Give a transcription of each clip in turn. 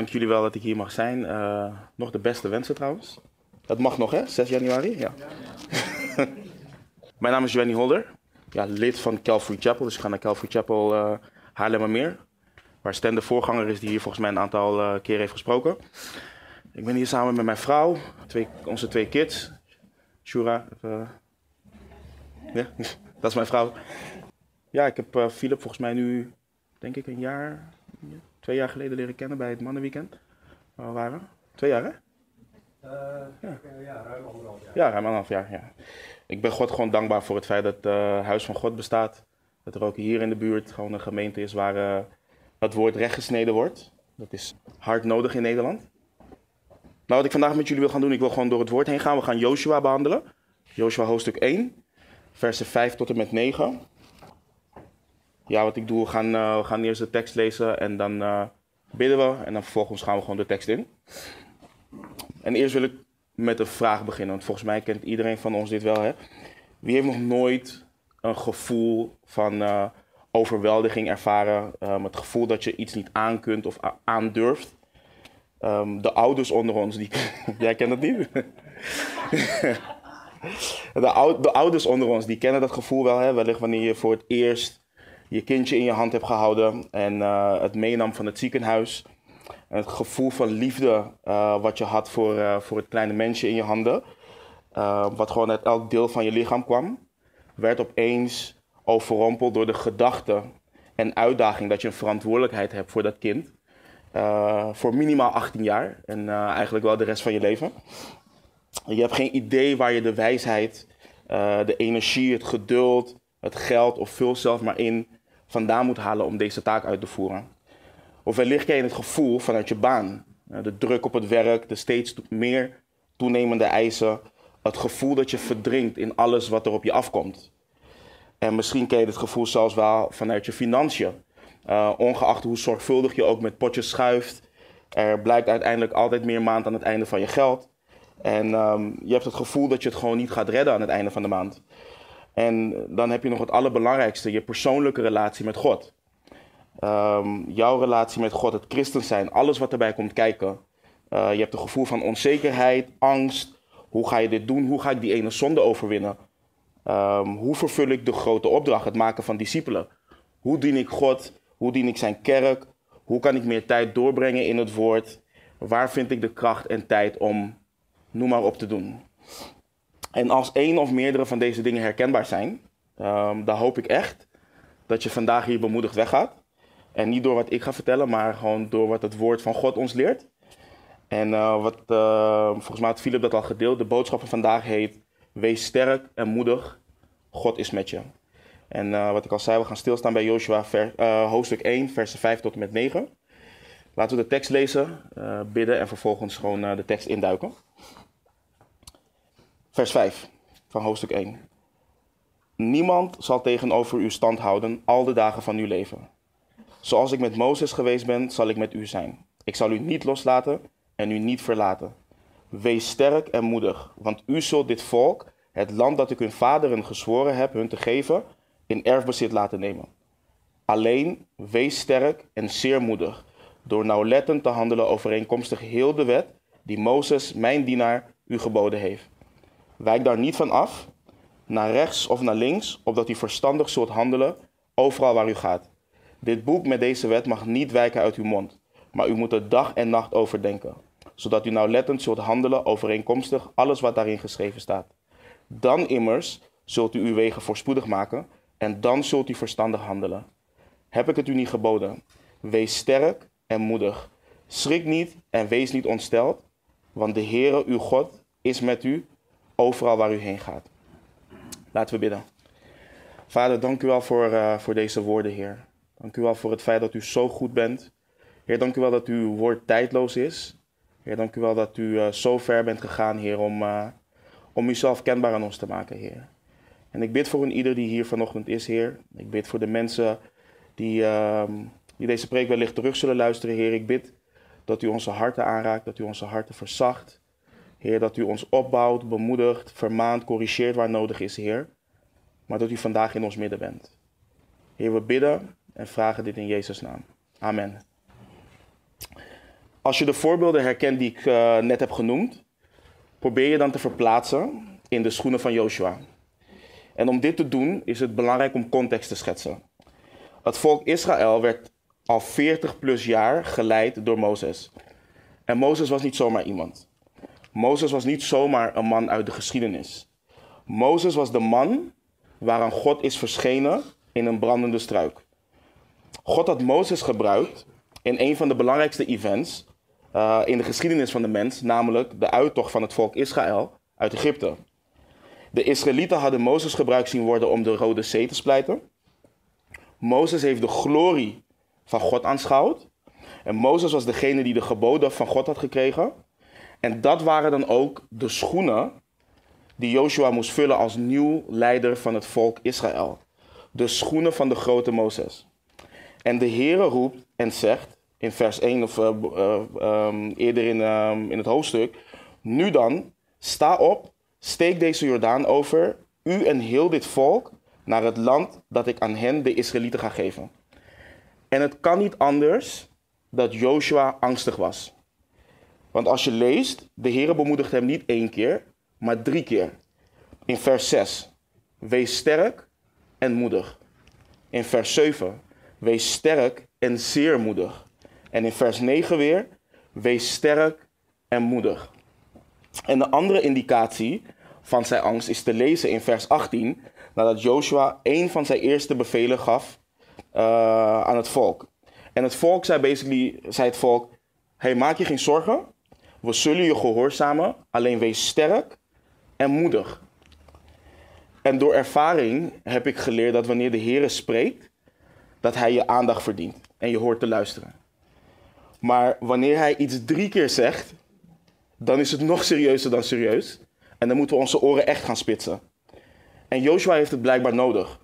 Dank jullie wel dat ik hier mag zijn. Uh, nog de beste wensen trouwens. Dat mag nog hè, 6 januari? Ja. Mijn naam is Jenny Holder. Ja, lid van Calvary Chapel. Dus ik ga naar Calvary Chapel uh, Haarlemmermeer. Waar Stan de voorganger is die hier volgens mij een aantal uh, keer heeft gesproken. Ik ben hier samen met mijn vrouw, twee, onze twee kids. Shura, uh, dat is mijn vrouw. Ja, ik heb Philip volgens mij nu, denk ik, een jaar, twee jaar geleden leren kennen bij het Mannenweekend. Waar we waren? Twee jaar, hè? Uh, ja. ja, ruim anderhalf jaar. Ja, ruim anderhalf jaar, ja. Ik ben God gewoon dankbaar voor het feit dat uh, Huis van God bestaat. Dat er ook hier in de buurt gewoon een gemeente is waar uh, het woord rechtgesneden wordt. Dat is hard nodig in Nederland. Nou, wat ik vandaag met jullie wil gaan doen, ik wil gewoon door het woord heen gaan. We gaan Joshua behandelen. Joshua hoofdstuk 1, versen 5 tot en met 9. Ja, wat ik doe, we gaan, uh, we gaan eerst de tekst lezen en dan uh, bidden we. En dan vervolgens gaan we gewoon de tekst in. En eerst wil ik met een vraag beginnen, want volgens mij kent iedereen van ons dit wel. Hè? Wie heeft nog nooit een gevoel van uh, overweldiging ervaren? Um, het gevoel dat je iets niet aankunt of aandurft? Um, de ouders onder ons, die... jij kent het niet? de, ou de, ouders onder ons, die kennen dat gevoel wel. Hè? Wellicht wanneer je voor het eerst je kindje in je hand hebt gehouden en uh, het meenam van het ziekenhuis. En het gevoel van liefde uh, wat je had voor, uh, voor het kleine mensje in je handen. wat gewoon uit elk deel van je lichaam kwam. Werd opeens overrompeld door de gedachte en uitdaging dat je een verantwoordelijkheid hebt voor dat kind. Voor minimaal 18 jaar en eigenlijk wel de rest van je leven. Je hebt geen idee waar je de wijsheid, de energie, het geduld, het geld of vul zelf maar in vandaan moet halen om deze taak uit te voeren. Of wellicht je het gevoel vanuit je baan, de druk op het werk, de steeds meer toenemende eisen, het gevoel dat je verdrinkt in alles wat er op je afkomt. En misschien ken je het gevoel zelfs wel vanuit je financiën. Uh, ongeacht hoe zorgvuldig je ook met potjes schuift, er blijkt uiteindelijk altijd meer maand aan het einde van je geld. En um, je hebt het gevoel dat je het gewoon niet gaat redden aan het einde van de maand. En dan heb je nog het allerbelangrijkste, je persoonlijke relatie met God. Um, jouw relatie met God, het christen zijn, alles wat erbij komt kijken. Uh, je hebt een gevoel van onzekerheid, angst. Hoe ga je dit doen? Hoe ga ik die ene zonde overwinnen? Um, hoe vervul ik de grote opdracht, het maken van discipelen? Hoe dien ik God? Hoe dien ik zijn kerk? Hoe kan ik meer tijd doorbrengen in het woord? Waar vind ik de kracht en tijd om noem maar op te doen? En als één of meerdere van deze dingen herkenbaar zijn, um, dan hoop ik echt dat je vandaag hier bemoedigd weggaat. En niet door wat ik ga vertellen, maar gewoon door wat het woord van God ons leert. En uh, wat, uh, volgens mij had Philip dat al gedeeld, de boodschap van vandaag heet: Wees sterk en moedig, God is met je. En uh, wat ik al zei, we gaan stilstaan bij Joshua uh, hoofdstuk 1, versen 5 tot en met 9. Laten we de tekst lezen, bidden en vervolgens gewoon de tekst induiken. Vers 5 van hoofdstuk 1. Niemand zal tegenover u stand houden al de dagen van uw leven. Zoals ik met Mozes geweest ben, zal ik met u zijn. Ik zal u niet loslaten en u niet verlaten. Wees sterk en moedig, want u zult dit volk, het land dat ik hun vaderen gezworen heb hun te geven, in erfbezit laten nemen. Alleen wees sterk en zeer moedig, door nauwlettend te handelen overeenkomstig heel de wet die Mozes, mijn dienaar, u geboden heeft. Wijk daar niet van af, naar rechts of naar links, opdat u verstandig zult handelen overal waar u gaat. Dit boek met deze wet mag niet wijken uit uw mond, maar u moet er dag en nacht over denken, zodat u nauwlettend zult handelen overeenkomstig alles wat daarin geschreven staat. Dan immers zult u uw wegen voorspoedig maken en dan zult u verstandig handelen. Heb ik het u niet geboden? Wees sterk en moedig. Schrik niet en wees niet ontsteld, want de Heere uw God is met u overal waar u heen gaat. Laten we bidden. Vader, dank u wel voor, uh, voor deze woorden, Heer. Dank u wel voor het feit dat u zo goed bent. Heer, dank u wel dat uw woord tijdloos is. Heer, dank u wel dat u uh, zo ver bent gegaan, Heer, om, uh, om uzelf kenbaar aan ons te maken, Heer. En ik bid voor een ieder die hier vanochtend is, Heer. Ik bid voor de mensen die, uh, die deze preek wellicht terug zullen luisteren, Heer. Ik bid dat u onze harten aanraakt, dat u onze harten verzacht. Heer, dat u ons opbouwt, bemoedigt, vermaant, corrigeert waar nodig is, Heer. Maar dat u vandaag in ons midden bent. Heer, we bidden en vragen dit in Jezus' naam. Amen. Als je de voorbeelden herkent die ik uh, net heb genoemd, probeer je dan te verplaatsen in de schoenen van Joshua. En om dit te doen is het belangrijk om context te schetsen. Het volk Israël werd al 40 plus jaar geleid door Mozes. En Mozes was niet zomaar iemand. Mozes was niet zomaar een man uit de geschiedenis. Mozes was de man waaraan God is verschenen in een brandende struik. God had Mozes gebruikt in een van de belangrijkste events uh, in de geschiedenis van de mens, namelijk de uittocht van het volk Israël uit Egypte. De Israëlieten hadden Mozes gebruikt zien worden om de Rode Zee te splijten. Mozes heeft de glorie van God aanschouwd. En Mozes was degene die de geboden van God had gekregen. En dat waren dan ook de schoenen die Joshua moest vullen als nieuw leider van het volk Israël. De schoenen van de grote Mozes. En de Heere roept en zegt in vers 1 of uh, uh, um, eerder in, um, in het hoofdstuk: Nu dan, sta op, steek deze Jordaan over, u en heel dit volk, naar het land dat ik aan hen, de Israëlieten, ga geven. En het kan niet anders dat Joshua angstig was. Want als je leest, de Heer bemoedigt hem niet één keer, maar drie keer. In vers 6, wees sterk en moedig. In vers 7, wees sterk en zeer moedig. En in vers 9 weer, wees sterk en moedig. En de andere indicatie van zijn angst is te lezen in vers 18, nadat Joshua een van zijn eerste bevelen gaf uh, aan het volk. En het volk zei basically, zei het volk, hey, maak je geen zorgen, we zullen je gehoorzamen, alleen wees sterk en moedig. En door ervaring heb ik geleerd dat wanneer de Heer spreekt, dat Hij je aandacht verdient en je hoort te luisteren. Maar wanneer Hij iets drie keer zegt, dan is het nog serieuzer dan serieus. En dan moeten we onze oren echt gaan spitsen. En Joshua heeft het blijkbaar nodig.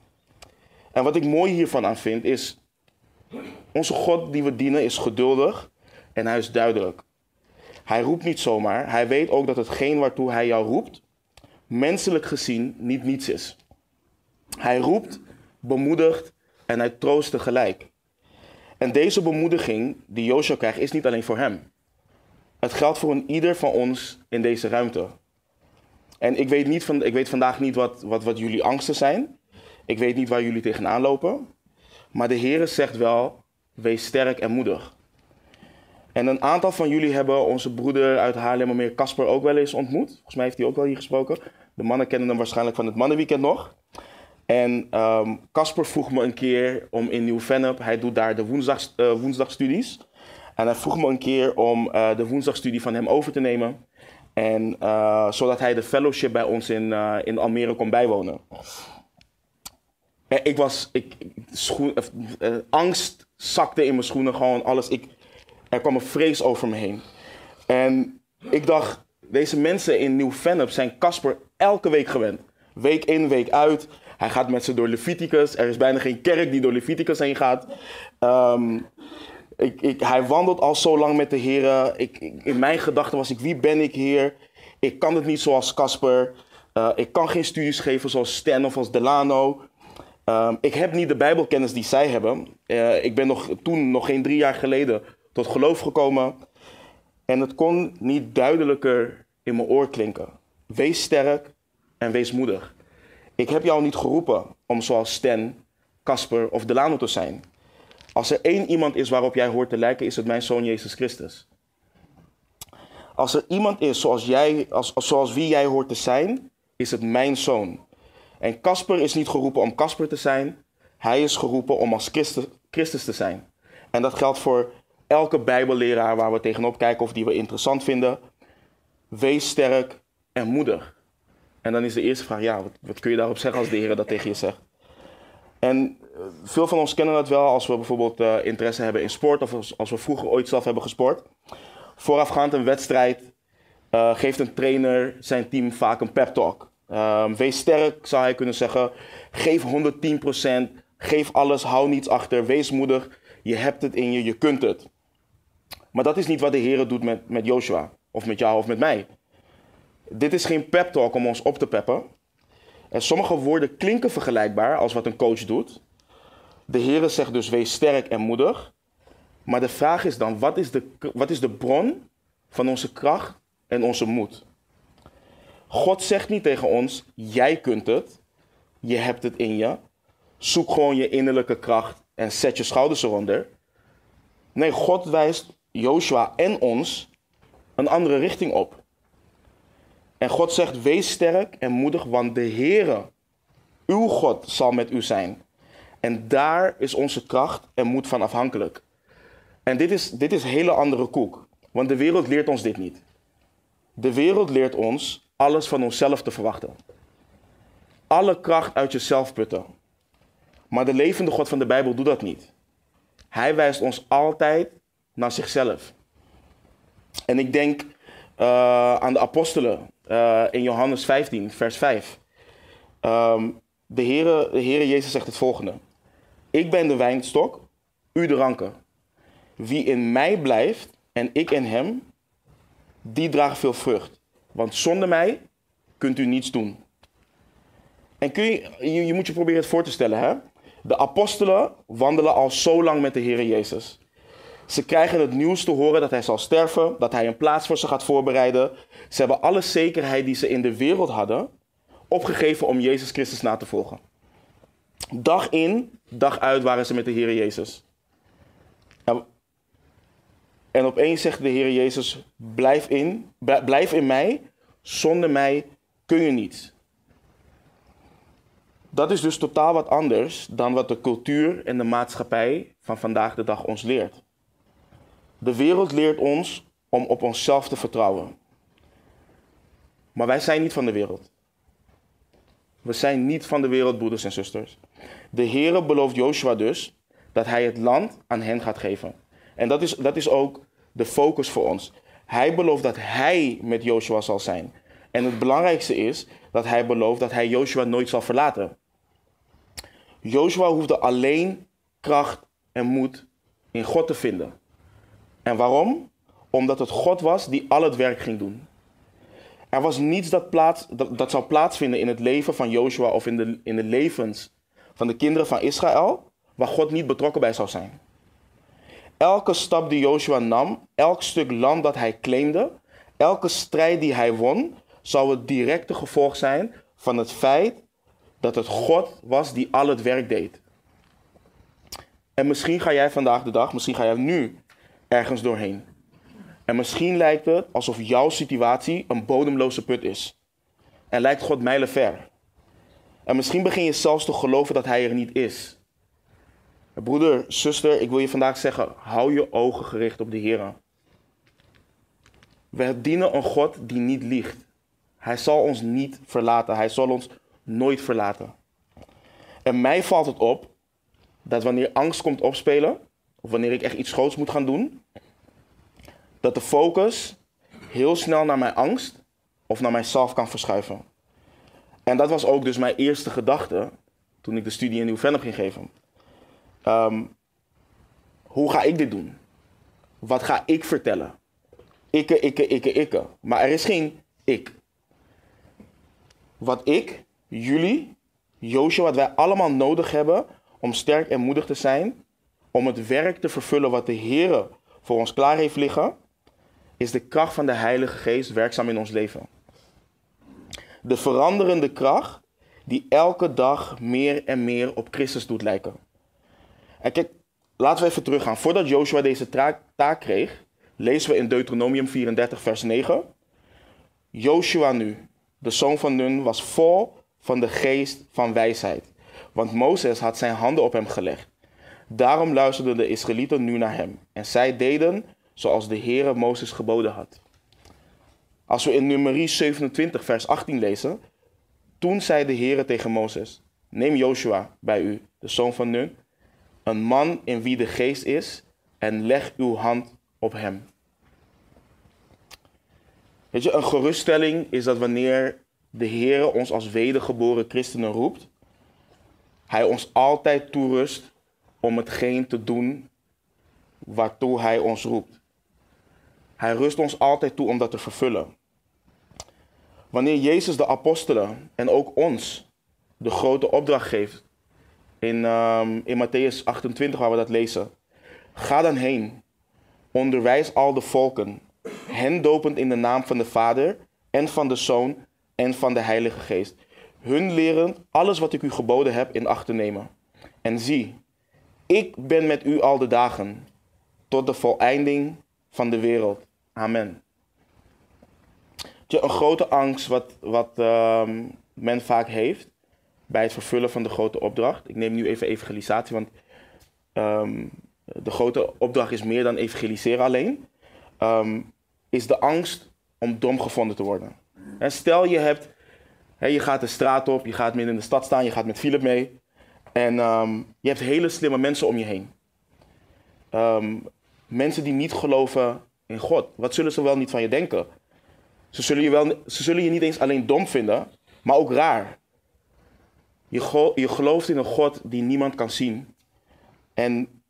En wat ik mooi hiervan aan vind is, onze God die we dienen is geduldig en hij is duidelijk. Hij roept niet zomaar, hij weet ook dat hetgeen waartoe hij jou roept, menselijk gezien niet niets is. Hij roept, bemoedigt en hij troost tegelijk. En deze bemoediging die Joshua krijgt is niet alleen voor hem. Het geldt voor een ieder van ons in deze ruimte. En ik weet, niet van, ik weet vandaag niet wat, wat, wat jullie angsten zijn. Ik weet niet waar jullie tegenaan lopen. Maar de Heer zegt wel, wees sterk en moedig. En een aantal van jullie hebben onze broeder uit Haarlemmermeer, Casper, ook wel eens ontmoet. Volgens mij heeft hij ook wel hier gesproken. De mannen kennen hem waarschijnlijk van het mannenweekend nog. En Casper um, vroeg me een keer om in Nieuw-Vennep, hij doet daar de woensdag, uh, woensdagstudies. En hij vroeg me een keer om uh, de woensdagstudie van hem over te nemen. En uh, zodat hij de fellowship bij ons in, in Almere kon bijwonen. En ik was, ik, schoen, angst zakte in mijn schoenen, gewoon alles. Ik, er kwam een vrees over me heen. En ik dacht, deze mensen in Nieuw-Vennep zijn Casper elke week gewend. Week in, week uit. Hij gaat met ze door Leviticus. Er is bijna geen kerk die door Leviticus heen gaat. Um, ik, ik, hij wandelt al zo lang met de Heer. Ik, in mijn gedachten was ik, wie ben ik, Heer? Ik kan het niet zoals Casper. Uh, ik kan geen studies geven zoals Stan of als Delano. Um, ik heb niet de Bijbelkennis die zij hebben. Uh, ik ben nog, toen, nog geen drie jaar geleden, tot geloof gekomen. En het kon niet duidelijker in mijn oor klinken. Wees sterk en wees moedig. Ik heb jou niet geroepen om zoals Stan, Casper of Delano te zijn. Als er één iemand is waarop jij hoort te lijken, is het mijn zoon Jezus Christus. Als er iemand is zoals, jij, als, zoals wie jij hoort te zijn, is het mijn zoon. En Casper is niet geroepen om Casper te zijn. Hij is geroepen om als Christus, Christus te zijn. En dat geldt voor elke Bijbelleraar waar we tegenop kijken of die we interessant vinden. Wees sterk en moedig. En dan is de eerste vraag, ja, wat, wat kun je daarop zeggen als de Heer dat tegen je zegt? En eh, veel van ons kennen dat wel als we bijvoorbeeld uh, interesse hebben in sport of als, als, we vroeger ooit zelf hebben gesport. Voorafgaand een wedstrijd uh, geeft een trainer zijn team vaak een pep talk. Um, wees sterk, zou hij kunnen zeggen. Geef 110%. Geef alles, hou niets achter. Wees moedig. Je hebt het in je, je kunt het. Maar dat is niet wat de Heer doet met, met Joshua. Of met jou of met mij. Dit is geen pep talk om ons op te peppen. En sommige woorden klinken vergelijkbaar als wat een coach doet. De Heere zegt dus: wees sterk en moedig. Maar de vraag is dan: wat is de, wat is de bron van onze kracht en onze moed? God zegt niet tegen ons: jij kunt het, je hebt het in je. Zoek gewoon je innerlijke kracht en zet je schouders eronder. Nee, God wijst Joshua en ons een andere richting op. En God zegt: wees sterk en moedig, want de Heere, uw God, zal met u zijn. En daar is onze kracht en moed van afhankelijk. En dit is, dit is hele andere koek. Want de wereld leert ons dit niet. De wereld leert ons alles van onszelf te verwachten. Alle kracht uit jezelf putten. Maar de levende God van de Bijbel doet dat niet. Hij wijst ons altijd naar zichzelf. En ik denk uh, aan de apostelen uh, in Johannes 15, vers 5. Um, de, Heere, de Heere Jezus zegt het volgende. Ik ben de wijnstok, u de ranken. Wie in mij blijft en ik in hem, die draagt veel vrucht. Want zonder mij kunt u niets doen. En kun je, je, je moet je proberen het voor te stellen. Hè? De apostelen wandelen al zo lang met de Heer Jezus. Ze krijgen het nieuws te horen dat hij zal sterven, dat hij een plaats voor ze gaat voorbereiden. Ze hebben alle zekerheid die ze in de wereld hadden opgegeven om Jezus Christus na te volgen. Dag in, dag uit waren ze met de Heer Jezus. En opeens zegt de Heer Jezus: blijf in, blijf in mij. Zonder mij kun je niet. Dat is dus totaal wat anders dan wat de cultuur en de maatschappij van vandaag de dag ons leert. De wereld leert ons om op onszelf te vertrouwen. Maar wij zijn niet van de wereld. We zijn niet van de wereld, broeders en zusters. De Heere belooft Joshua dus dat hij het land aan hen gaat geven. En dat is, dat is ook de focus voor ons. Hij belooft dat hij met Joshua zal zijn. En het belangrijkste is dat hij belooft dat hij Joshua nooit zal verlaten. Joshua hoefde alleen kracht en moed in God te vinden. En waarom? Omdat het God was die al het werk ging doen. Er was niets dat, plaats, dat, dat zou plaatsvinden in het leven van Joshua of in de, in de levens van de kinderen van Israël, waar God niet betrokken bij zou zijn. Elke stap die Joshua nam, elk stuk land dat hij claimde, elke strijd die hij won, zou het directe gevolg zijn van het feit dat het God was die al het werk deed. En misschien ga jij vandaag de dag, misschien ga jij nu ergens doorheen. En misschien lijkt het alsof jouw situatie een bodemloze put is. En lijkt God mijlenver. En misschien begin je zelfs te geloven dat Hij er niet is. Broeder, zuster, ik wil je vandaag zeggen: hou je ogen gericht op de Heer. We dienen een God die niet liegt. Hij zal ons niet verlaten. Hij zal ons nooit verlaten. En mij valt het op dat wanneer angst komt opspelen, of wanneer ik echt iets groots moet gaan doen, dat de focus heel snel naar mijn angst of naar mijzelf kan verschuiven. En dat was ook dus mijn eerste gedachte toen ik de studie in Nieuw-Vennep ging geven. Ehm, hoe ga ik dit doen? Wat ga ik vertellen? Ikke, ikke, ikke, ikke. Maar er is geen ik. Wat ik, jullie, Joosje, wat wij allemaal nodig hebben om sterk en moedig te zijn, om het werk te vervullen wat de Heer voor ons klaar heeft liggen, is de kracht van de Heilige Geest werkzaam in ons leven. De veranderende kracht die elke dag meer en meer op Christus doet lijken. En kijk, laten we even teruggaan. Voordat Joshua deze taak kreeg, lezen we in Deuteronomium 34, vers 9. Joshua nu, de zoon van Nun, was vol van de geest van wijsheid. Want Mozes had zijn handen op hem gelegd. Daarom luisterden de Israëlieten nu naar hem. En zij deden zoals de Heere Mozes geboden had. Als we in Nummerie 27, vers 18 lezen, toen zei de Heere tegen Mozes, neem Joshua bij u, de zoon van Nun, een man in wie de geest is, en leg uw hand op hem. Weet je, een geruststelling is dat wanneer de Heere ons als wedergeboren christenen roept, hij ons altijd toerust om hetgeen te doen waartoe hij ons roept. Hij rust ons altijd toe om dat te vervullen. Wanneer Jezus de apostelen en ook ons de grote opdracht geeft in, ehm, in Matthäus 28, waar we dat lezen. Ga dan heen, onderwijs al de volken, hen dopend in de naam van de Vader en van de Zoon en van de Heilige Geest. Hun lerend alles wat ik u geboden heb in acht te nemen. En zie, ik ben met u al de dagen, tot de voleinding van de wereld. Amen. Een grote angst wat, wat ehm, men vaak heeft bij het vervullen van de grote opdracht. Ik neem nu even evangelisatie, want ehm, de grote opdracht is meer dan evangeliseren alleen. Ehm, is de angst om dom gevonden te worden. En stel je hebt, je gaat de straat op, je gaat midden in de stad staan, je gaat met Philip mee. En je hebt hele slimme mensen om je heen. mensen die niet geloven in God. Wat zullen ze wel niet van je denken? Ze zullen je, wel, ze zullen je niet eens alleen dom vinden, maar ook raar. Je, je gelooft in een God die niemand kan zien. En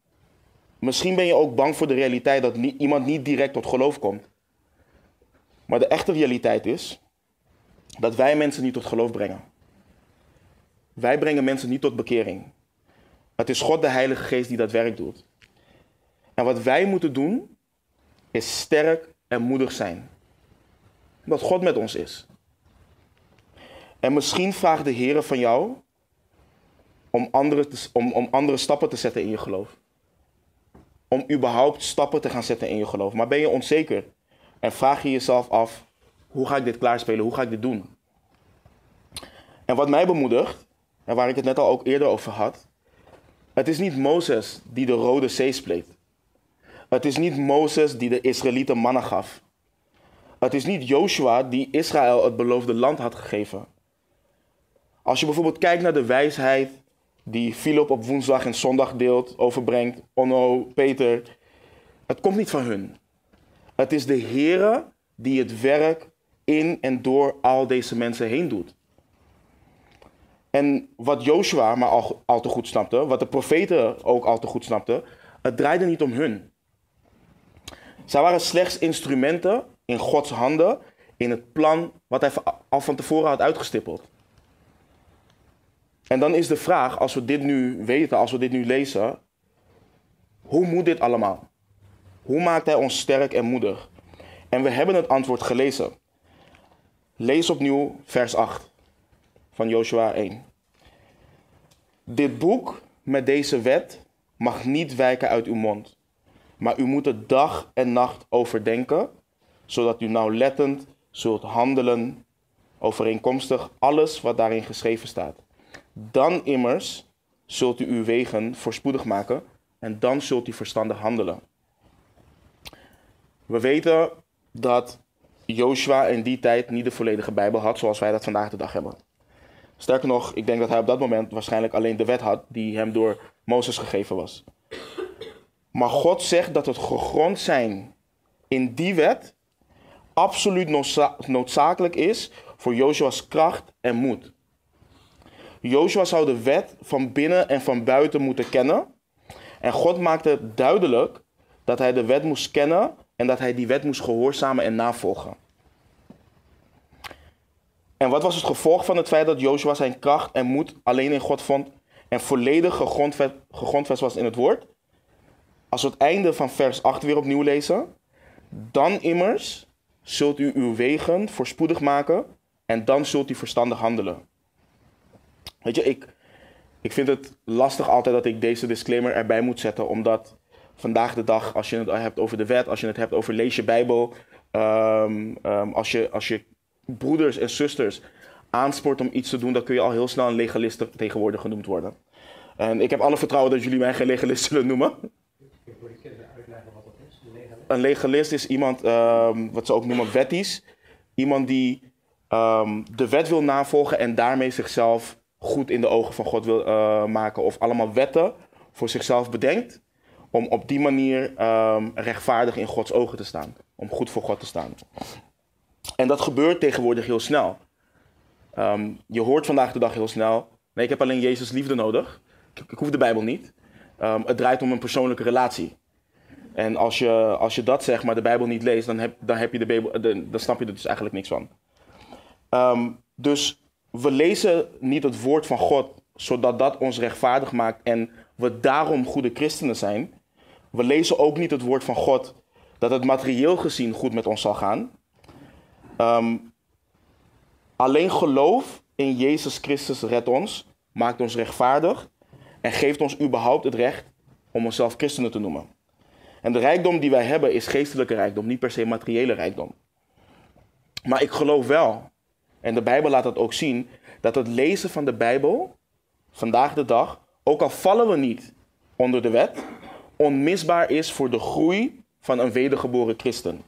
misschien ben je ook bang voor de realiteit dat iemand niet direct tot geloof komt. Maar de echte realiteit is dat wij mensen niet tot geloof brengen. Wij brengen mensen niet tot bekering. Het is God de Heilige Geest die dat werk doet. En wat wij moeten doen, is sterk en moedig zijn. Dat God met ons is. En misschien vraagt de Heer van jou om andere, om, om andere stappen te zetten in je geloof. Om überhaupt stappen te gaan zetten in je geloof. Maar ben je onzeker en vraag je jezelf af: hoe ga ik dit klaarspelen? Hoe ga ik dit doen? En wat mij bemoedigt, en waar ik het net al ook eerder over had, het is niet Mozes die de Rode Zee spleet. Het is niet Mozes die de Israëlieten mannen gaf. Het is niet Joshua die Israël het beloofde land had gegeven. Als je bijvoorbeeld kijkt naar de wijsheid die Philip op woensdag en zondag deelt, overbrengt, Onno, Peter. Het komt niet van hun. Het is de Heere die het werk in en door al deze mensen heen doet. En wat Joshua maar al, te goed snapte, wat de profeten ook al te goed snapten, het draaide niet om hun. Zij waren slechts instrumenten in Gods handen in het plan wat hij al van tevoren had uitgestippeld. En dan is de vraag, als we dit nu weten, als we dit nu lezen, hoe moet dit allemaal? Hoe maakt hij ons sterk en moedig? En we hebben het antwoord gelezen. Lees opnieuw vers 8 van Joshua 1. Dit boek met deze wet mag niet wijken uit uw mond, maar u moet het dag en nacht overdenken, zodat u nauwlettend zult handelen overeenkomstig alles wat daarin geschreven staat. Dan immers zult u uw wegen voorspoedig maken en dan zult u verstandig handelen. We weten dat Joshua in die tijd niet de volledige Bijbel had zoals wij dat vandaag de dag hebben. Sterker nog, ik denk dat hij op dat moment waarschijnlijk alleen de wet had die hem door Mozes gegeven was. Maar God zegt dat het gegrond zijn in die wet absoluut noodzakelijk is voor Joshua's kracht en moed. Joshua zou de wet van binnen en van buiten moeten kennen. En God maakte duidelijk dat hij de wet moest kennen en dat hij die wet moest gehoorzamen en navolgen. En wat was het gevolg van het feit dat Joshua zijn kracht en moed alleen in God vond en volledig gegrondvest was in het woord? Als we het einde van vers 8 weer opnieuw lezen. Dan immers zult u uw wegen voorspoedig maken en dan zult u verstandig handelen. Weet je, ik, ik vind het lastig altijd dat ik deze disclaimer erbij moet zetten, omdat vandaag de dag, als je het hebt over de wet, als je het hebt over lees je Bijbel, ehm, ehm, als, je, als je broeders en zusters aanspoort om iets te doen, dan kun je al heel snel een legalist tegenwoordig genoemd worden. En ik heb alle vertrouwen dat jullie mij geen legalist zullen noemen. Een legalist is iemand, um, wat ze ook noemen, wetties. Iemand die de wet wil navolgen en daarmee zichzelf goed in de ogen van God wil uh, maken. Of allemaal wetten voor zichzelf bedenkt. Om op die manier um, rechtvaardig in Gods ogen te staan. Om goed voor God te staan. En dat gebeurt tegenwoordig heel snel. Um, je hoort vandaag de dag heel snel. Nee, ik heb alleen Jezus liefde nodig. Ik, hoef de Bijbel niet. Um, het draait om een persoonlijke relatie. En als je, als je dat zegt, maar de Bijbel niet leest, dan, heb, dan, heb je de Bijbel, dan snap je er dus eigenlijk niks van. Um, dus we lezen niet het woord van God zodat dat ons rechtvaardig maakt en we daarom goede christenen zijn. We lezen ook niet het woord van God dat het materieel gezien goed met ons zal gaan. Ehm, alleen geloof in Jezus Christus redt ons, maakt ons rechtvaardig en geeft ons überhaupt het recht om onszelf christenen te noemen. En de rijkdom die wij hebben is geestelijke rijkdom, niet per se materiële rijkdom. Maar ik geloof wel, en de Bijbel laat dat ook zien, dat het lezen van de Bijbel vandaag de dag, ook al vallen we niet onder de wet, onmisbaar is voor de groei van een wedergeboren christen.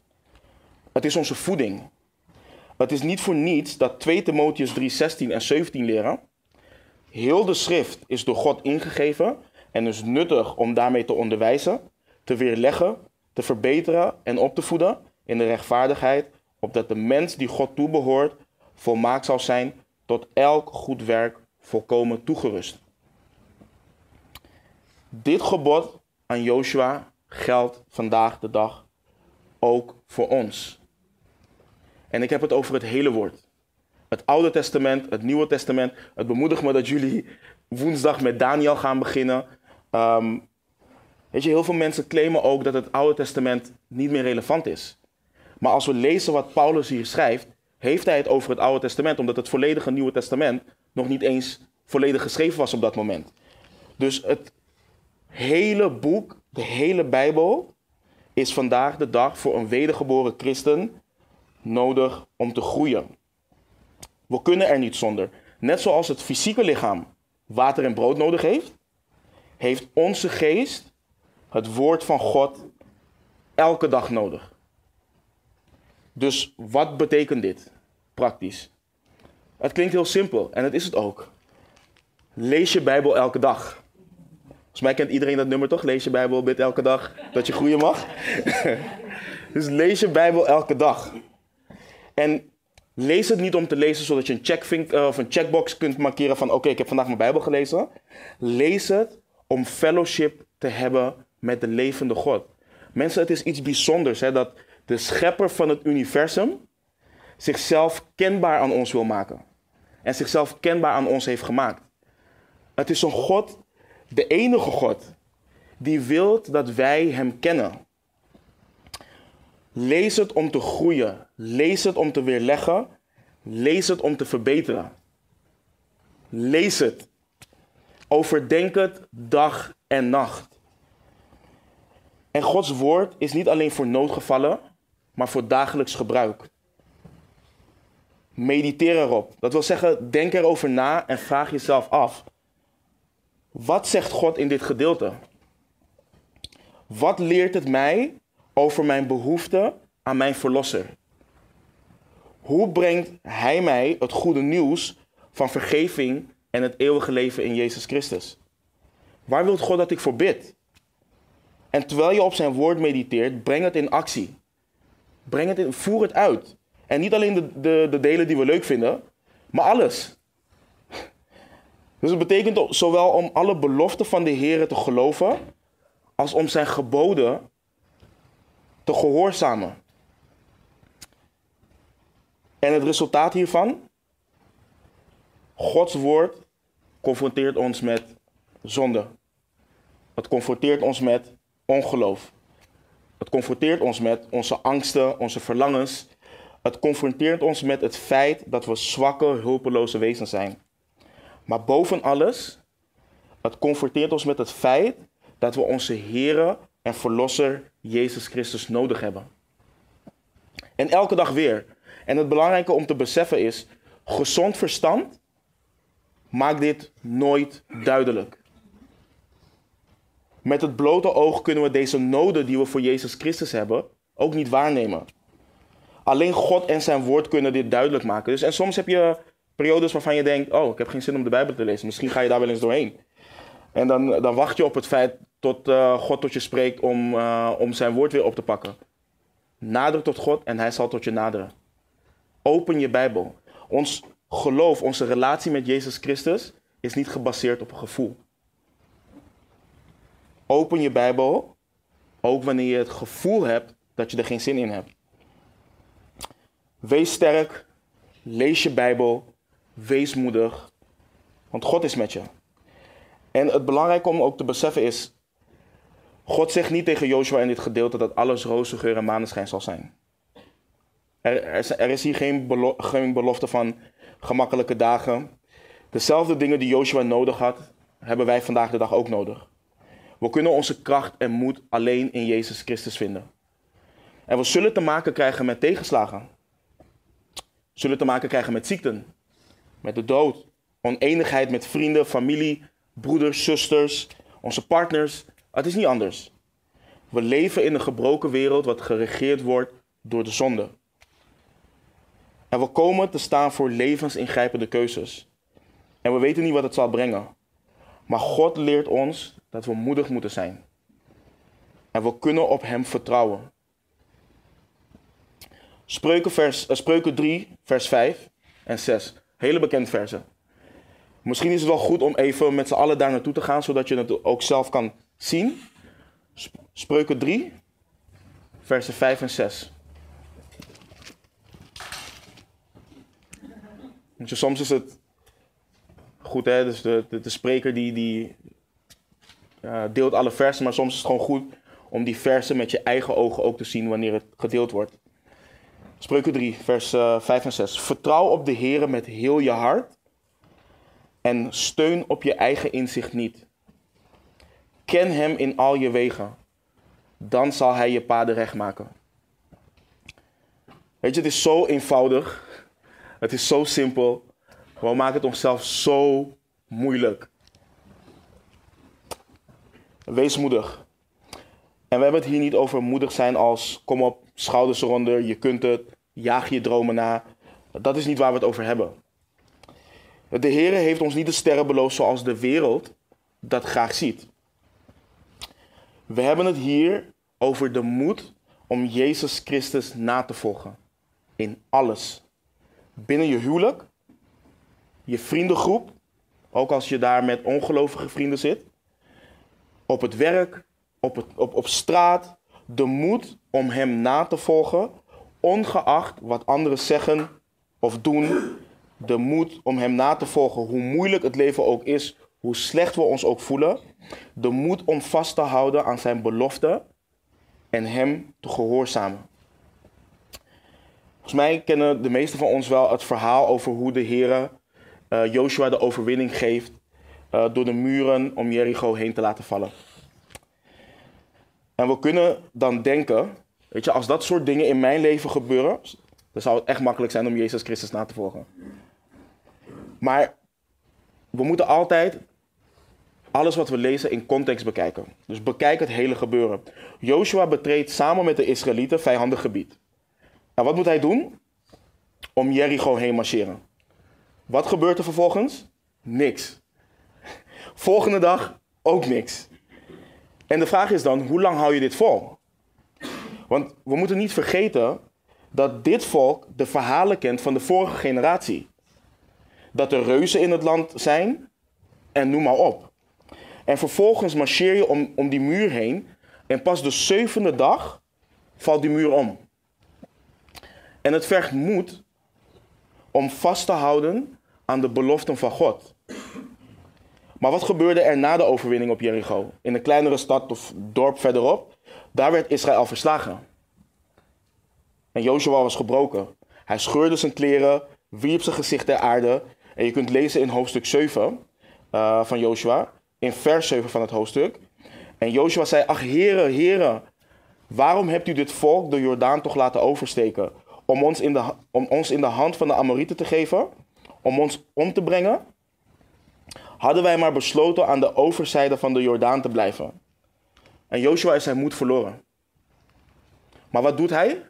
Het is onze voeding. Het is niet voor niets dat 2 Timotheus 3, 16 en 17 leren. Heel de schrift is door God ingegeven en is nuttig om daarmee te onderwijzen, te weerleggen, te verbeteren en op te voeden in de rechtvaardigheid, opdat de mens die God toebehoort volmaakt zal zijn tot elk goed werk volkomen toegerust. Dit gebod aan Joshua geldt vandaag de dag ook voor ons. En ik heb het over het hele woord. Het Oude Testament, het Nieuwe Testament. Het bemoedigt me dat jullie woensdag met Daniel gaan beginnen. Um, weet je, heel veel mensen claimen ook dat het Oude Testament niet meer relevant is. Maar als we lezen wat Paulus hier schrijft, heeft hij het over het Oude Testament, omdat het volledige Nieuwe Testament nog niet eens volledig geschreven was op dat moment. Dus het hele boek, de hele Bijbel, is vandaag de dag voor een wedergeboren christen nodig om te groeien. We kunnen er niet zonder. Net zoals het fysieke lichaam water en brood nodig heeft, heeft onze geest het woord van God elke dag nodig. Dus wat betekent dit praktisch? Het klinkt heel simpel en het is het ook. Lees je Bijbel elke dag. Volgens mij kent iedereen dat nummer toch? Lees je Bijbel, bid elke dag dat je groeien mag. dus lees je Bijbel elke dag. En lees het niet om te lezen zodat je een, checkvink, uh, of een checkbox kunt markeren van oké, ik heb vandaag mijn Bijbel gelezen. Lees het om fellowship te hebben met de levende God. Mensen, het is iets bijzonders hè, dat de schepper van het universum zichzelf kenbaar aan ons wil maken. En zichzelf kenbaar aan ons heeft gemaakt. Het is een God, de enige God, die wil dat wij Hem kennen. Lees het om te groeien. Lees het om te weerleggen. Lees het om te verbeteren. Lees het. Overdenk het dag en nacht. En Gods woord is niet alleen voor noodgevallen, maar voor dagelijks gebruik. Mediteer erop. Dat wil zeggen, denk erover na en vraag jezelf af: wat zegt God in dit gedeelte? Wat leert het mij over mijn behoefte aan mijn verlosser? Hoe brengt Hij mij het goede nieuws van vergeving en het eeuwige leven in Jezus Christus? Waar wil God dat ik voor bid? En terwijl je op zijn woord mediteert, breng het in actie. Breng het in, voer het uit. En niet alleen de, de, de delen die we leuk vinden, maar alles. Dus het betekent zowel om alle beloften van de Heer te geloven, als om zijn geboden te gehoorzamen. En het resultaat hiervan? Gods woord confronteert ons met zonde. Het confronteert ons met ongeloof. Het confronteert ons met onze angsten, onze verlangens. Het confronteert ons met het feit dat we zwakke, hulpeloze wezens zijn. Maar boven alles, het confronteert ons met het feit dat we onze Here en Verlosser Jezus Christus nodig hebben. En elke dag weer. En het belangrijke om te beseffen is, gezond verstand maakt dit nooit duidelijk. Met het blote oog kunnen we deze noden die we voor Jezus Christus hebben ook niet waarnemen. Alleen God en zijn woord kunnen dit duidelijk maken. Dus, en soms heb je periodes waarvan je denkt, oh, ik heb geen zin om de Bijbel te lezen. Misschien ga je daar wel eens doorheen. En dan, dan wacht je op het feit tot uh, God tot je spreekt om, uh, om zijn woord weer op te pakken. Nader tot God en hij zal tot je naderen. Open je Bijbel. Ons geloof, onze relatie met Jezus Christus is niet gebaseerd op een gevoel. Open je Bijbel, ook wanneer je het gevoel hebt dat je er geen zin in hebt. Wees sterk, lees je Bijbel, wees moedig, want God is met je. En het belangrijke om ook te beseffen is, God zegt niet tegen Joshua in dit gedeelte dat alles roze geur en maneschijn zal zijn. Er, er, is, er hier geen, geen belofte van gemakkelijke dagen. Dezelfde dingen die Joshua nodig had, hebben wij vandaag de dag ook nodig. We kunnen onze kracht en moed alleen in Jezus Christus vinden. En we zullen te maken krijgen met tegenslagen. We zullen te maken krijgen met ziekten, met de dood, oneenigheid met vrienden, familie, broeders, zusters, onze partners. Het is niet anders. We leven in een gebroken wereld wat geregeerd wordt door de zonde. En we komen te staan voor levensingrijpende keuzes. En we weten niet wat het zal brengen. Maar God leert ons dat we moedig moeten zijn. En we kunnen op Hem vertrouwen. Spreuken, eh, Spreuken 3, vers 5 en 6. Hele bekend versen. Misschien is het wel goed om even met z'n allen daar naartoe te gaan, zodat je het ook zelf kan zien. Sp- Spreuken 3, versen 5 en 6. Want soms is het goed, hè? Dus de, de, de spreker die, die eh, deelt alle versen, maar soms is het gewoon goed om die versen met je eigen ogen ook te zien wanneer het gedeeld wordt. Spreuken 3, vers eh, 5 en 6. Vertrouw op de Heer met heel je hart en steun op je eigen inzicht niet. Ken Hem in al je wegen, dan zal Hij je paden recht maken. Weet je, het is zo eenvoudig. Het is zo simpel. Maar we maken het onszelf zo moeilijk. Wees moedig. En we hebben het hier niet over moedig zijn als kom op, schouders eronder, je kunt het, jaag je dromen na. Dat is niet waar we het over hebben. De Heer heeft ons niet de sterren beloofd zoals de wereld dat graag ziet. We hebben het hier over de moed om Jezus Christus na te volgen. In alles. Binnen je huwelijk, je vriendengroep, ook als je daar met ongelovige vrienden zit, op het werk, op, het, op, op straat, de moed om Hem na te volgen, ongeacht wat anderen zeggen of doen, de moed om Hem na te volgen, hoe moeilijk het leven ook is, hoe slecht we ons ook voelen, de moed om vast te houden aan Zijn belofte en Hem te gehoorzamen. Volgens mij kennen de meesten van ons wel het verhaal over hoe de Heer uh, Joshua de overwinning geeft uh, door de muren om Jericho heen te laten vallen. En we kunnen dan denken, weet je, als dat soort dingen in mijn leven gebeuren, dan zou het echt makkelijk zijn om Jezus Christus na te volgen. Maar we moeten altijd alles wat we lezen in context bekijken. Dus bekijk het hele gebeuren. Joshua betreedt samen met de Israëlieten vijandig gebied. En wat moet hij doen? Om Jericho heen marcheren. Wat gebeurt er vervolgens? Niks. Volgende dag ook niks. En de vraag is dan, hoe lang hou je dit vol? Want we moeten niet vergeten dat dit volk de verhalen kent van de vorige generatie. Dat er reuzen in het land zijn en noem maar op. En vervolgens marcheer je om, om die muur heen en pas de zevende dag valt die muur om. En het vergt moed om vast te houden aan de beloften van God. Maar wat gebeurde er na de overwinning op Jericho? In een kleinere stad of dorp verderop, daar werd Israël verslagen. En Joshua was gebroken. Hij scheurde zijn kleren, wierp zijn gezicht ter aarde. En je kunt lezen in hoofdstuk 7 uh, van Joshua, in vers 7 van het hoofdstuk. En Joshua zei, ach heren, heren, waarom hebt u dit volk de Jordaan toch laten oversteken? Om ons in de, om ons in de hand van de Amorieten te geven? Om ons om te brengen? Hadden wij maar besloten aan de overzijde van de Jordaan te blijven. En Joshua is zijn moed verloren. Maar wat doet hij?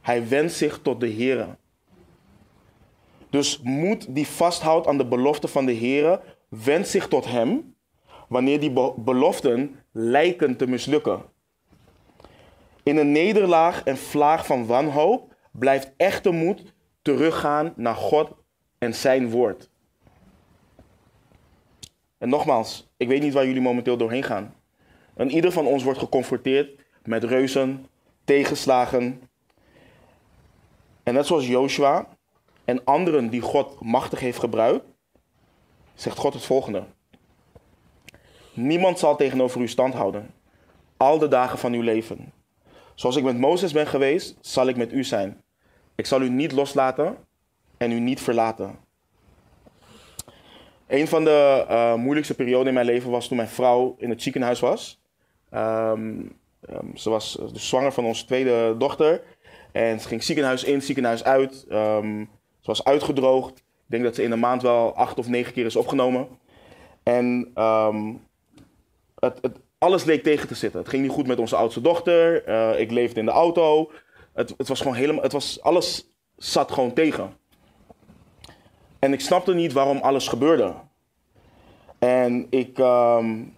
Hij wendt zich tot de Here. Dus moed die vasthoudt aan de belofte van de Here, wendt zich tot hem wanneer die be beloften lijken te mislukken. In een nederlaag en vlaag van wanhoop blijft echte moed teruggaan naar God en zijn woord. En nogmaals, ik weet niet waar jullie momenteel doorheen gaan. En ieder van ons wordt geconfronteerd met reuzen, tegenslagen. En net zoals Joshua en anderen die God machtig heeft gebruikt, zegt God het volgende. Niemand zal tegenover u stand houden. Al de dagen van uw leven. Zoals ik met Mozes ben geweest, zal ik met u zijn. Ik zal u niet loslaten en u niet verlaten. Een van de uh, moeilijkste perioden in mijn leven was toen mijn vrouw in het ziekenhuis was. Um, um, ze was dus zwanger van onze tweede dochter. En ze ging ziekenhuis in, ziekenhuis uit. Um, ze was uitgedroogd. Denk dat ze in een maand wel acht of negen keer is opgenomen. En het, het, alles leek tegen te zitten. Het ging niet goed met onze oudste dochter. Uh, ik leefde in de auto. Het, het was gewoon helemaal. Het was, alles zat gewoon tegen. En ik snapte niet waarom alles gebeurde. En ik. Um,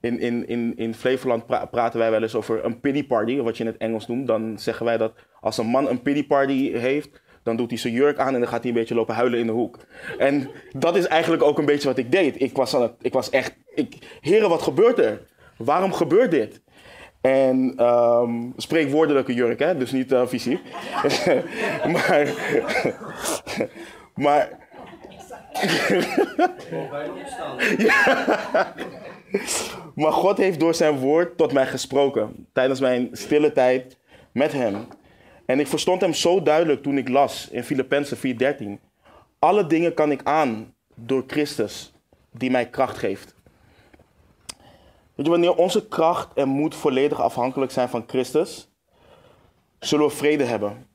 in, in, in, in Flevoland praten wij wel eens over een pity party, wat je in het Engels noemt. Dan zeggen wij dat als een man een pity party heeft, dan doet hij zijn jurk aan en dan gaat hij een beetje lopen huilen in de hoek. En dat is eigenlijk ook een beetje wat ik deed. Ik was, aan het, ik was echt, ik, heren, wat gebeurt er? Waarom gebeurt dit? En um, spreekwoordelijke jurk, hè? dus niet uh, fysiek. maar, maar maar God heeft door zijn woord tot mij gesproken tijdens mijn stille tijd met hem. En ik verstond hem zo duidelijk toen ik las in Filippenzen 4:13. Alle dingen kan ik aan door Christus die mij kracht geeft. Weet je, wanneer onze kracht en moed volledig afhankelijk zijn van Christus, zullen we vrede hebben,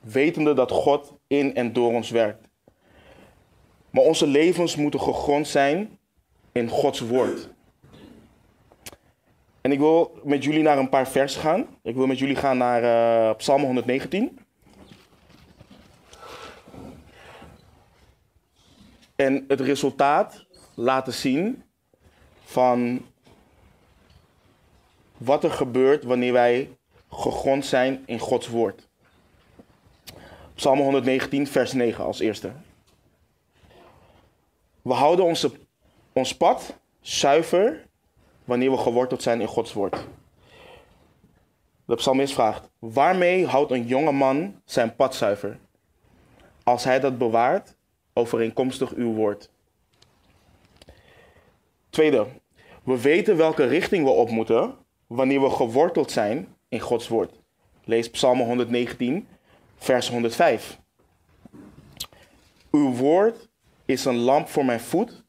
wetende dat God in en door ons werkt. Maar onze levens moeten gegrond zijn in Gods woord. En ik wil met jullie naar een paar versen gaan. Ik wil met jullie gaan naar uh, Psalm 119. En het resultaat laten zien van wat er gebeurt wanneer wij gegrond zijn in Gods woord. Psalm 119, vers 9 als eerste. We houden onze, ons pad zuiver wanneer we geworteld zijn in Gods woord. De psalmist vraagt: Waarmee houdt een jonge man zijn pad zuiver? Als hij dat bewaart, overeenkomstig uw woord. Tweede, we weten welke richting we op moeten wanneer we geworteld zijn in Gods woord. Lees Psalm 119, vers 105. Uw woord is een lamp voor mijn voet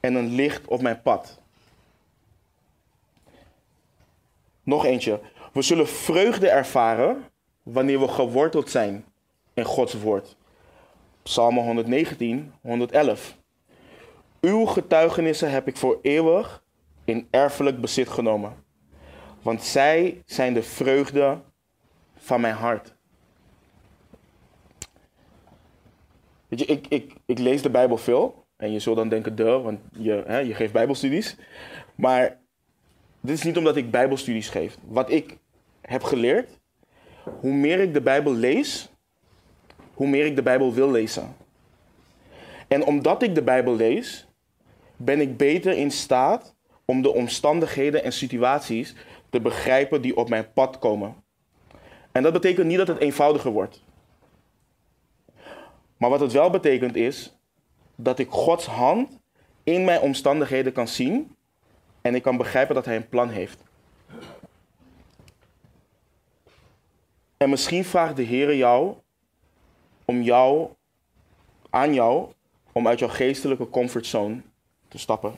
en een licht op mijn pad. Nog eentje. We zullen vreugde ervaren wanneer we geworteld zijn in Gods woord. Psalm 119, 111. Uw getuigenissen heb ik voor eeuwig in erfelijk bezit genomen. Want zij zijn de vreugde van mijn hart. Weet je, ik, ik, ik lees de Bijbel veel. En je zult dan denken, de, want je, hè, je geeft Bijbelstudies. Maar dit is niet omdat ik Bijbelstudies geef. Wat ik heb geleerd, hoe meer ik de Bijbel lees, hoe meer ik de Bijbel wil lezen. En omdat ik de Bijbel lees, ben ik beter in staat om de omstandigheden en situaties te begrijpen die op mijn pad komen. En dat betekent niet dat het eenvoudiger wordt. Maar wat het wel betekent is dat ik Gods hand in mijn omstandigheden kan zien en ik kan begrijpen dat Hij een plan heeft. En misschien vraagt de Heer jou om jou, aan jou, om uit jouw geestelijke comfortzone te stappen.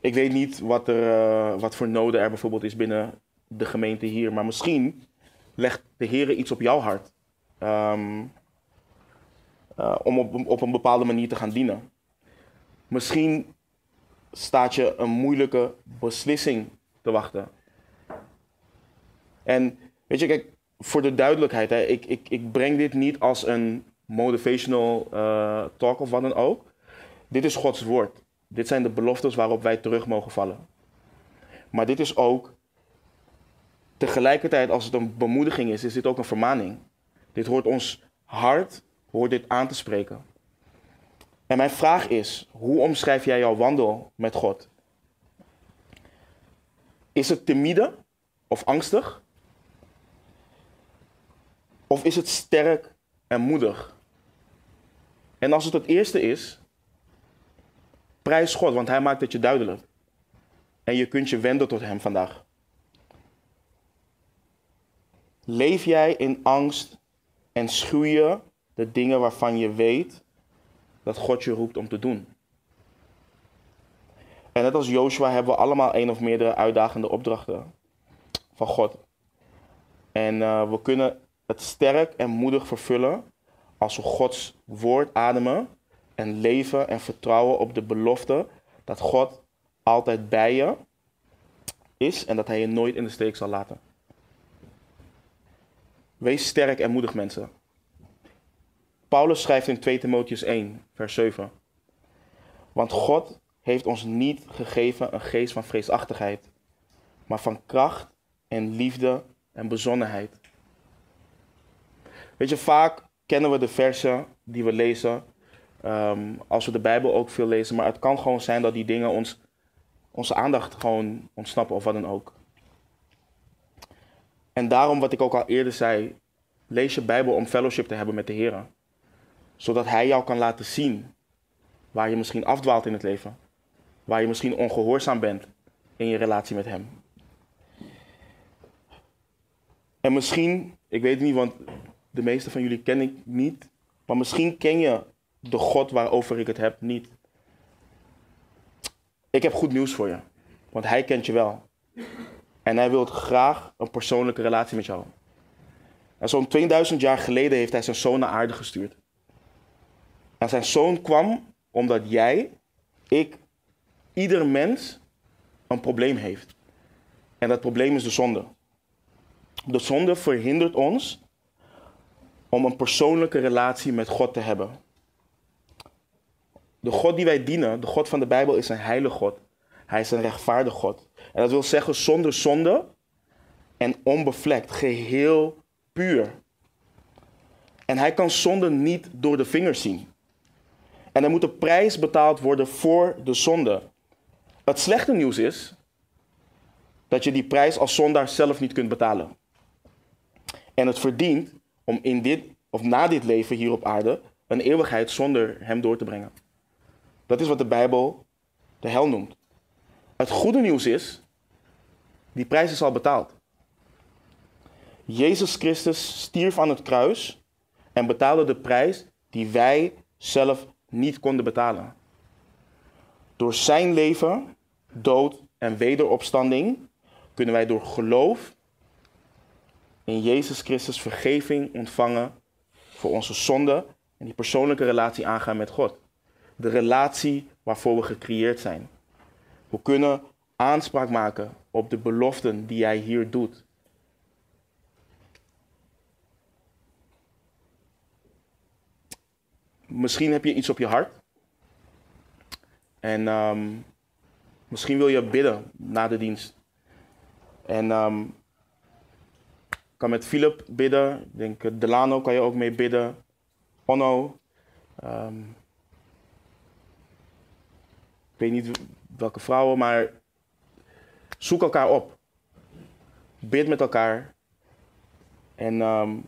Ik weet niet wat, er, uh, wat voor noden er bijvoorbeeld is binnen de gemeente hier, maar misschien legt de Heer iets op jouw hart. Um, uh, om op, op een bepaalde manier te gaan dienen. Misschien staat je een moeilijke beslissing te wachten. En weet je, kijk, voor de duidelijkheid, ik, ik, ik breng dit niet als een motivational uh, talk of wat dan ook. Dit is Gods woord. Dit zijn de beloftes waarop wij terug mogen vallen. Maar dit is ook, tegelijkertijd als het een bemoediging is, is dit ook een vermaning. Dit hoort ons hart, hoort dit aan te spreken. En mijn vraag is, hoe omschrijf jij jouw wandel met God? Is het timide of angstig? Of is het sterk en moedig? En als het het eerste is, Prijs God, want Hij maakt het je duidelijk. En je kunt je wenden tot Hem vandaag. Leef jij in angst en schuw je de dingen waarvan je weet dat God je roept om te doen? En net als Joshua hebben we allemaal een of meerdere uitdagende opdrachten van God. En uh, we kunnen het sterk en moedig vervullen als we Gods woord ademen en leven en vertrouwen op de belofte dat God altijd bij je is en dat Hij je nooit in de steek zal laten. Wees sterk en moedig mensen. Paulus schrijft in 2 Timotheus 1, vers 7. Want God heeft ons niet gegeven een geest van vreesachtigheid, maar van kracht en liefde en bezonnenheid. Weet je, vaak kennen we de versen die we lezen, ehm, als we de Bijbel ook veel lezen, maar het kan gewoon zijn dat die dingen ons, onze aandacht gewoon ontsnappen of wat dan ook. En daarom, wat ik ook al eerder zei, lees je Bijbel om fellowship te hebben met de Heer. Zodat Hij jou kan laten zien waar je misschien afdwaalt in het leven. Waar je misschien ongehoorzaam bent in je relatie met Hem. En misschien, ik weet het niet, want de meeste van jullie ken ik niet. Maar misschien ken je de God waarover ik het heb niet. Ik heb goed nieuws voor je. Want Hij kent je wel. En Hij wil graag een persoonlijke relatie met jou. En zo'n 2000 jaar geleden heeft Hij zijn zoon naar aarde gestuurd. En zijn zoon kwam omdat jij, ik, ieder mens een probleem heeft. En dat probleem is de zonde. De zonde verhindert ons om een persoonlijke relatie met God te hebben. De God die wij dienen, de God van de Bijbel, is een heilige God. Hij is een rechtvaardig God. En dat wil zeggen zonder zonde en onbevlekt, geheel puur. En hij kan zonde niet door de vingers zien. En er moet een prijs betaald worden voor de zonde. Het slechte nieuws is dat je die prijs als zondaar zelf niet kunt betalen. En het verdient om in dit of na dit leven hier op aarde een eeuwigheid zonder hem door te brengen. Dat is wat de Bijbel de hel noemt. Het goede nieuws is, die prijs is al betaald. Jezus Christus stierf aan het kruis en betaalde de prijs die wij zelf niet konden betalen. Door zijn leven, dood en wederopstanding kunnen wij door geloof in Jezus Christus vergeving ontvangen voor onze zonde en die persoonlijke relatie aangaan met God. De relatie waarvoor we gecreëerd zijn. We kunnen aanspraak maken op de beloften die Hij hier doet. Misschien heb je iets op je hart. En um, misschien wil je bidden na de dienst. En um, kan met Philip bidden. Ik denk eh, Delano kan je ook mee bidden. Onno. Um, ik weet niet welke vrouwen, maar zoek elkaar op. Bid met elkaar. En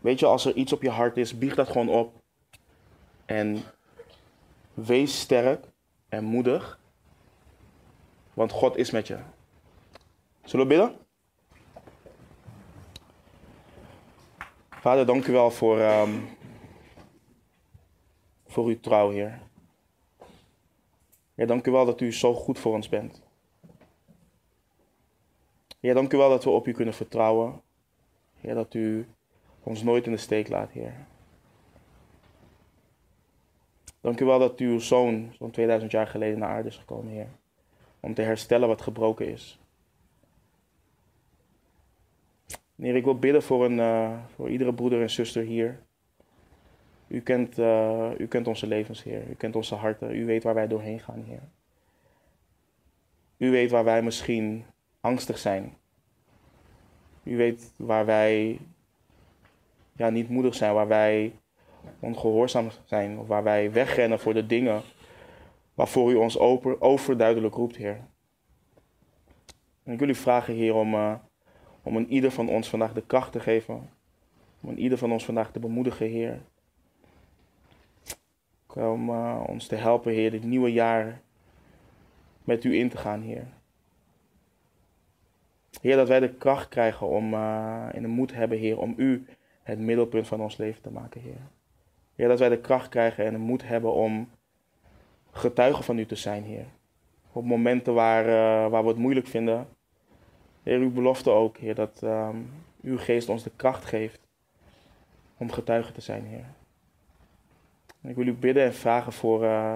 weet je, als er iets op je hart is, bieg dat gewoon op. En wees sterk en moedig. Want God is met je. Zullen we bidden? Vader, dank u wel voor, um, voor uw trouw, Heer. Ja, dank u wel dat u zo goed voor ons bent. Ja, dank u wel dat we op u kunnen vertrouwen. Ja, dat u ons nooit in de steek laat, Heer. Dank u wel dat uw zoon zo'n 2000 jaar geleden naar aarde is gekomen, Heer. Om te herstellen wat gebroken is. Heer, ik wil bidden voor, een, uh, voor iedere broeder en zuster hier. U kent, uh, u kent onze levens, Heer. U kent onze harten. U weet waar wij doorheen gaan, Heer. U weet waar wij misschien angstig zijn. U weet waar wij ja, niet moedig zijn, waar wij ongehoorzaam zijn, of waar wij wegrennen voor de dingen waarvoor u ons over, overduidelijk roept, Heer. En ik wil u vragen, Heer, om. Uh, om een ieder van ons vandaag de kracht te geven. Om een ieder van ons vandaag te bemoedigen, Heer. Om eh, ons te helpen, Heer, dit nieuwe jaar met u in te gaan, Heer. Heer, dat wij de kracht krijgen om uh, en de moed hebben, Heer, om u het middelpunt van ons leven te maken, Heer. Heer, dat wij de kracht krijgen en de moed hebben om getuigen van u te zijn, Heer. Op momenten waar, uh, waar we het moeilijk vinden. Heer, uw belofte ook, Heer, dat um, uw geest ons de kracht geeft om getuige te zijn, Heer. Ik wil u bidden en vragen voor uh,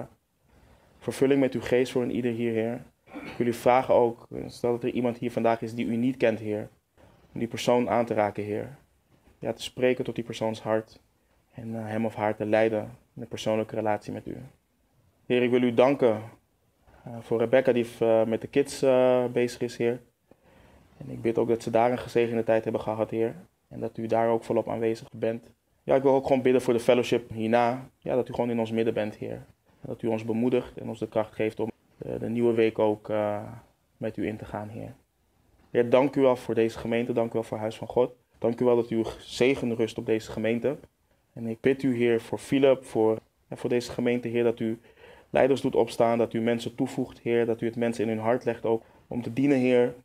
vervulling met uw geest voor een ieder hier, Heer. Ik wil u vragen ook, stel dat er iemand hier vandaag is die u niet kent, Heer. Om die persoon aan te raken, Heer. Ja, te spreken tot die persoons hart. En uh, hem of haar te leiden in een persoonlijke relatie met u. Heer, ik wil u danken uh, voor Rebecca die uh, met de kids bezig is, Heer. En ik bid ook dat ze daar een gezegende tijd hebben gehad, Heer. En dat u daar ook volop aanwezig bent. Ja, ik wil ook gewoon bidden voor de fellowship hierna. Ja, dat u gewoon in ons midden bent, Heer. Dat u ons bemoedigt en ons de kracht geeft om de, de nieuwe week ook met u in te gaan, Heer. Heer, dank u wel voor deze gemeente. Dank u wel voor Huis van God. Dank u wel dat uw zegen rust op deze gemeente. En ik bid u, Heer, voor Philip, voor, ja, voor deze gemeente, Heer, dat u leiders doet opstaan, dat u mensen toevoegt, Heer, dat u het mensen in hun hart legt ook om te dienen, Heer.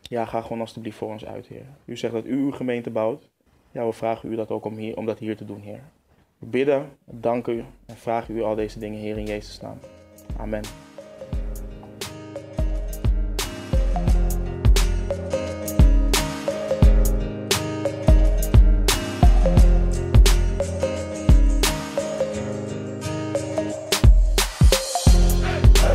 Ja, ga gewoon alstublieft voor ons uit, Heer. U zegt dat u uw gemeente bouwt. Ja, we vragen u dat ook om, hier, om dat hier te doen, Heer. We bidden, danken u en vragen u al deze dingen, Heer, in Jezus' naam. Amen.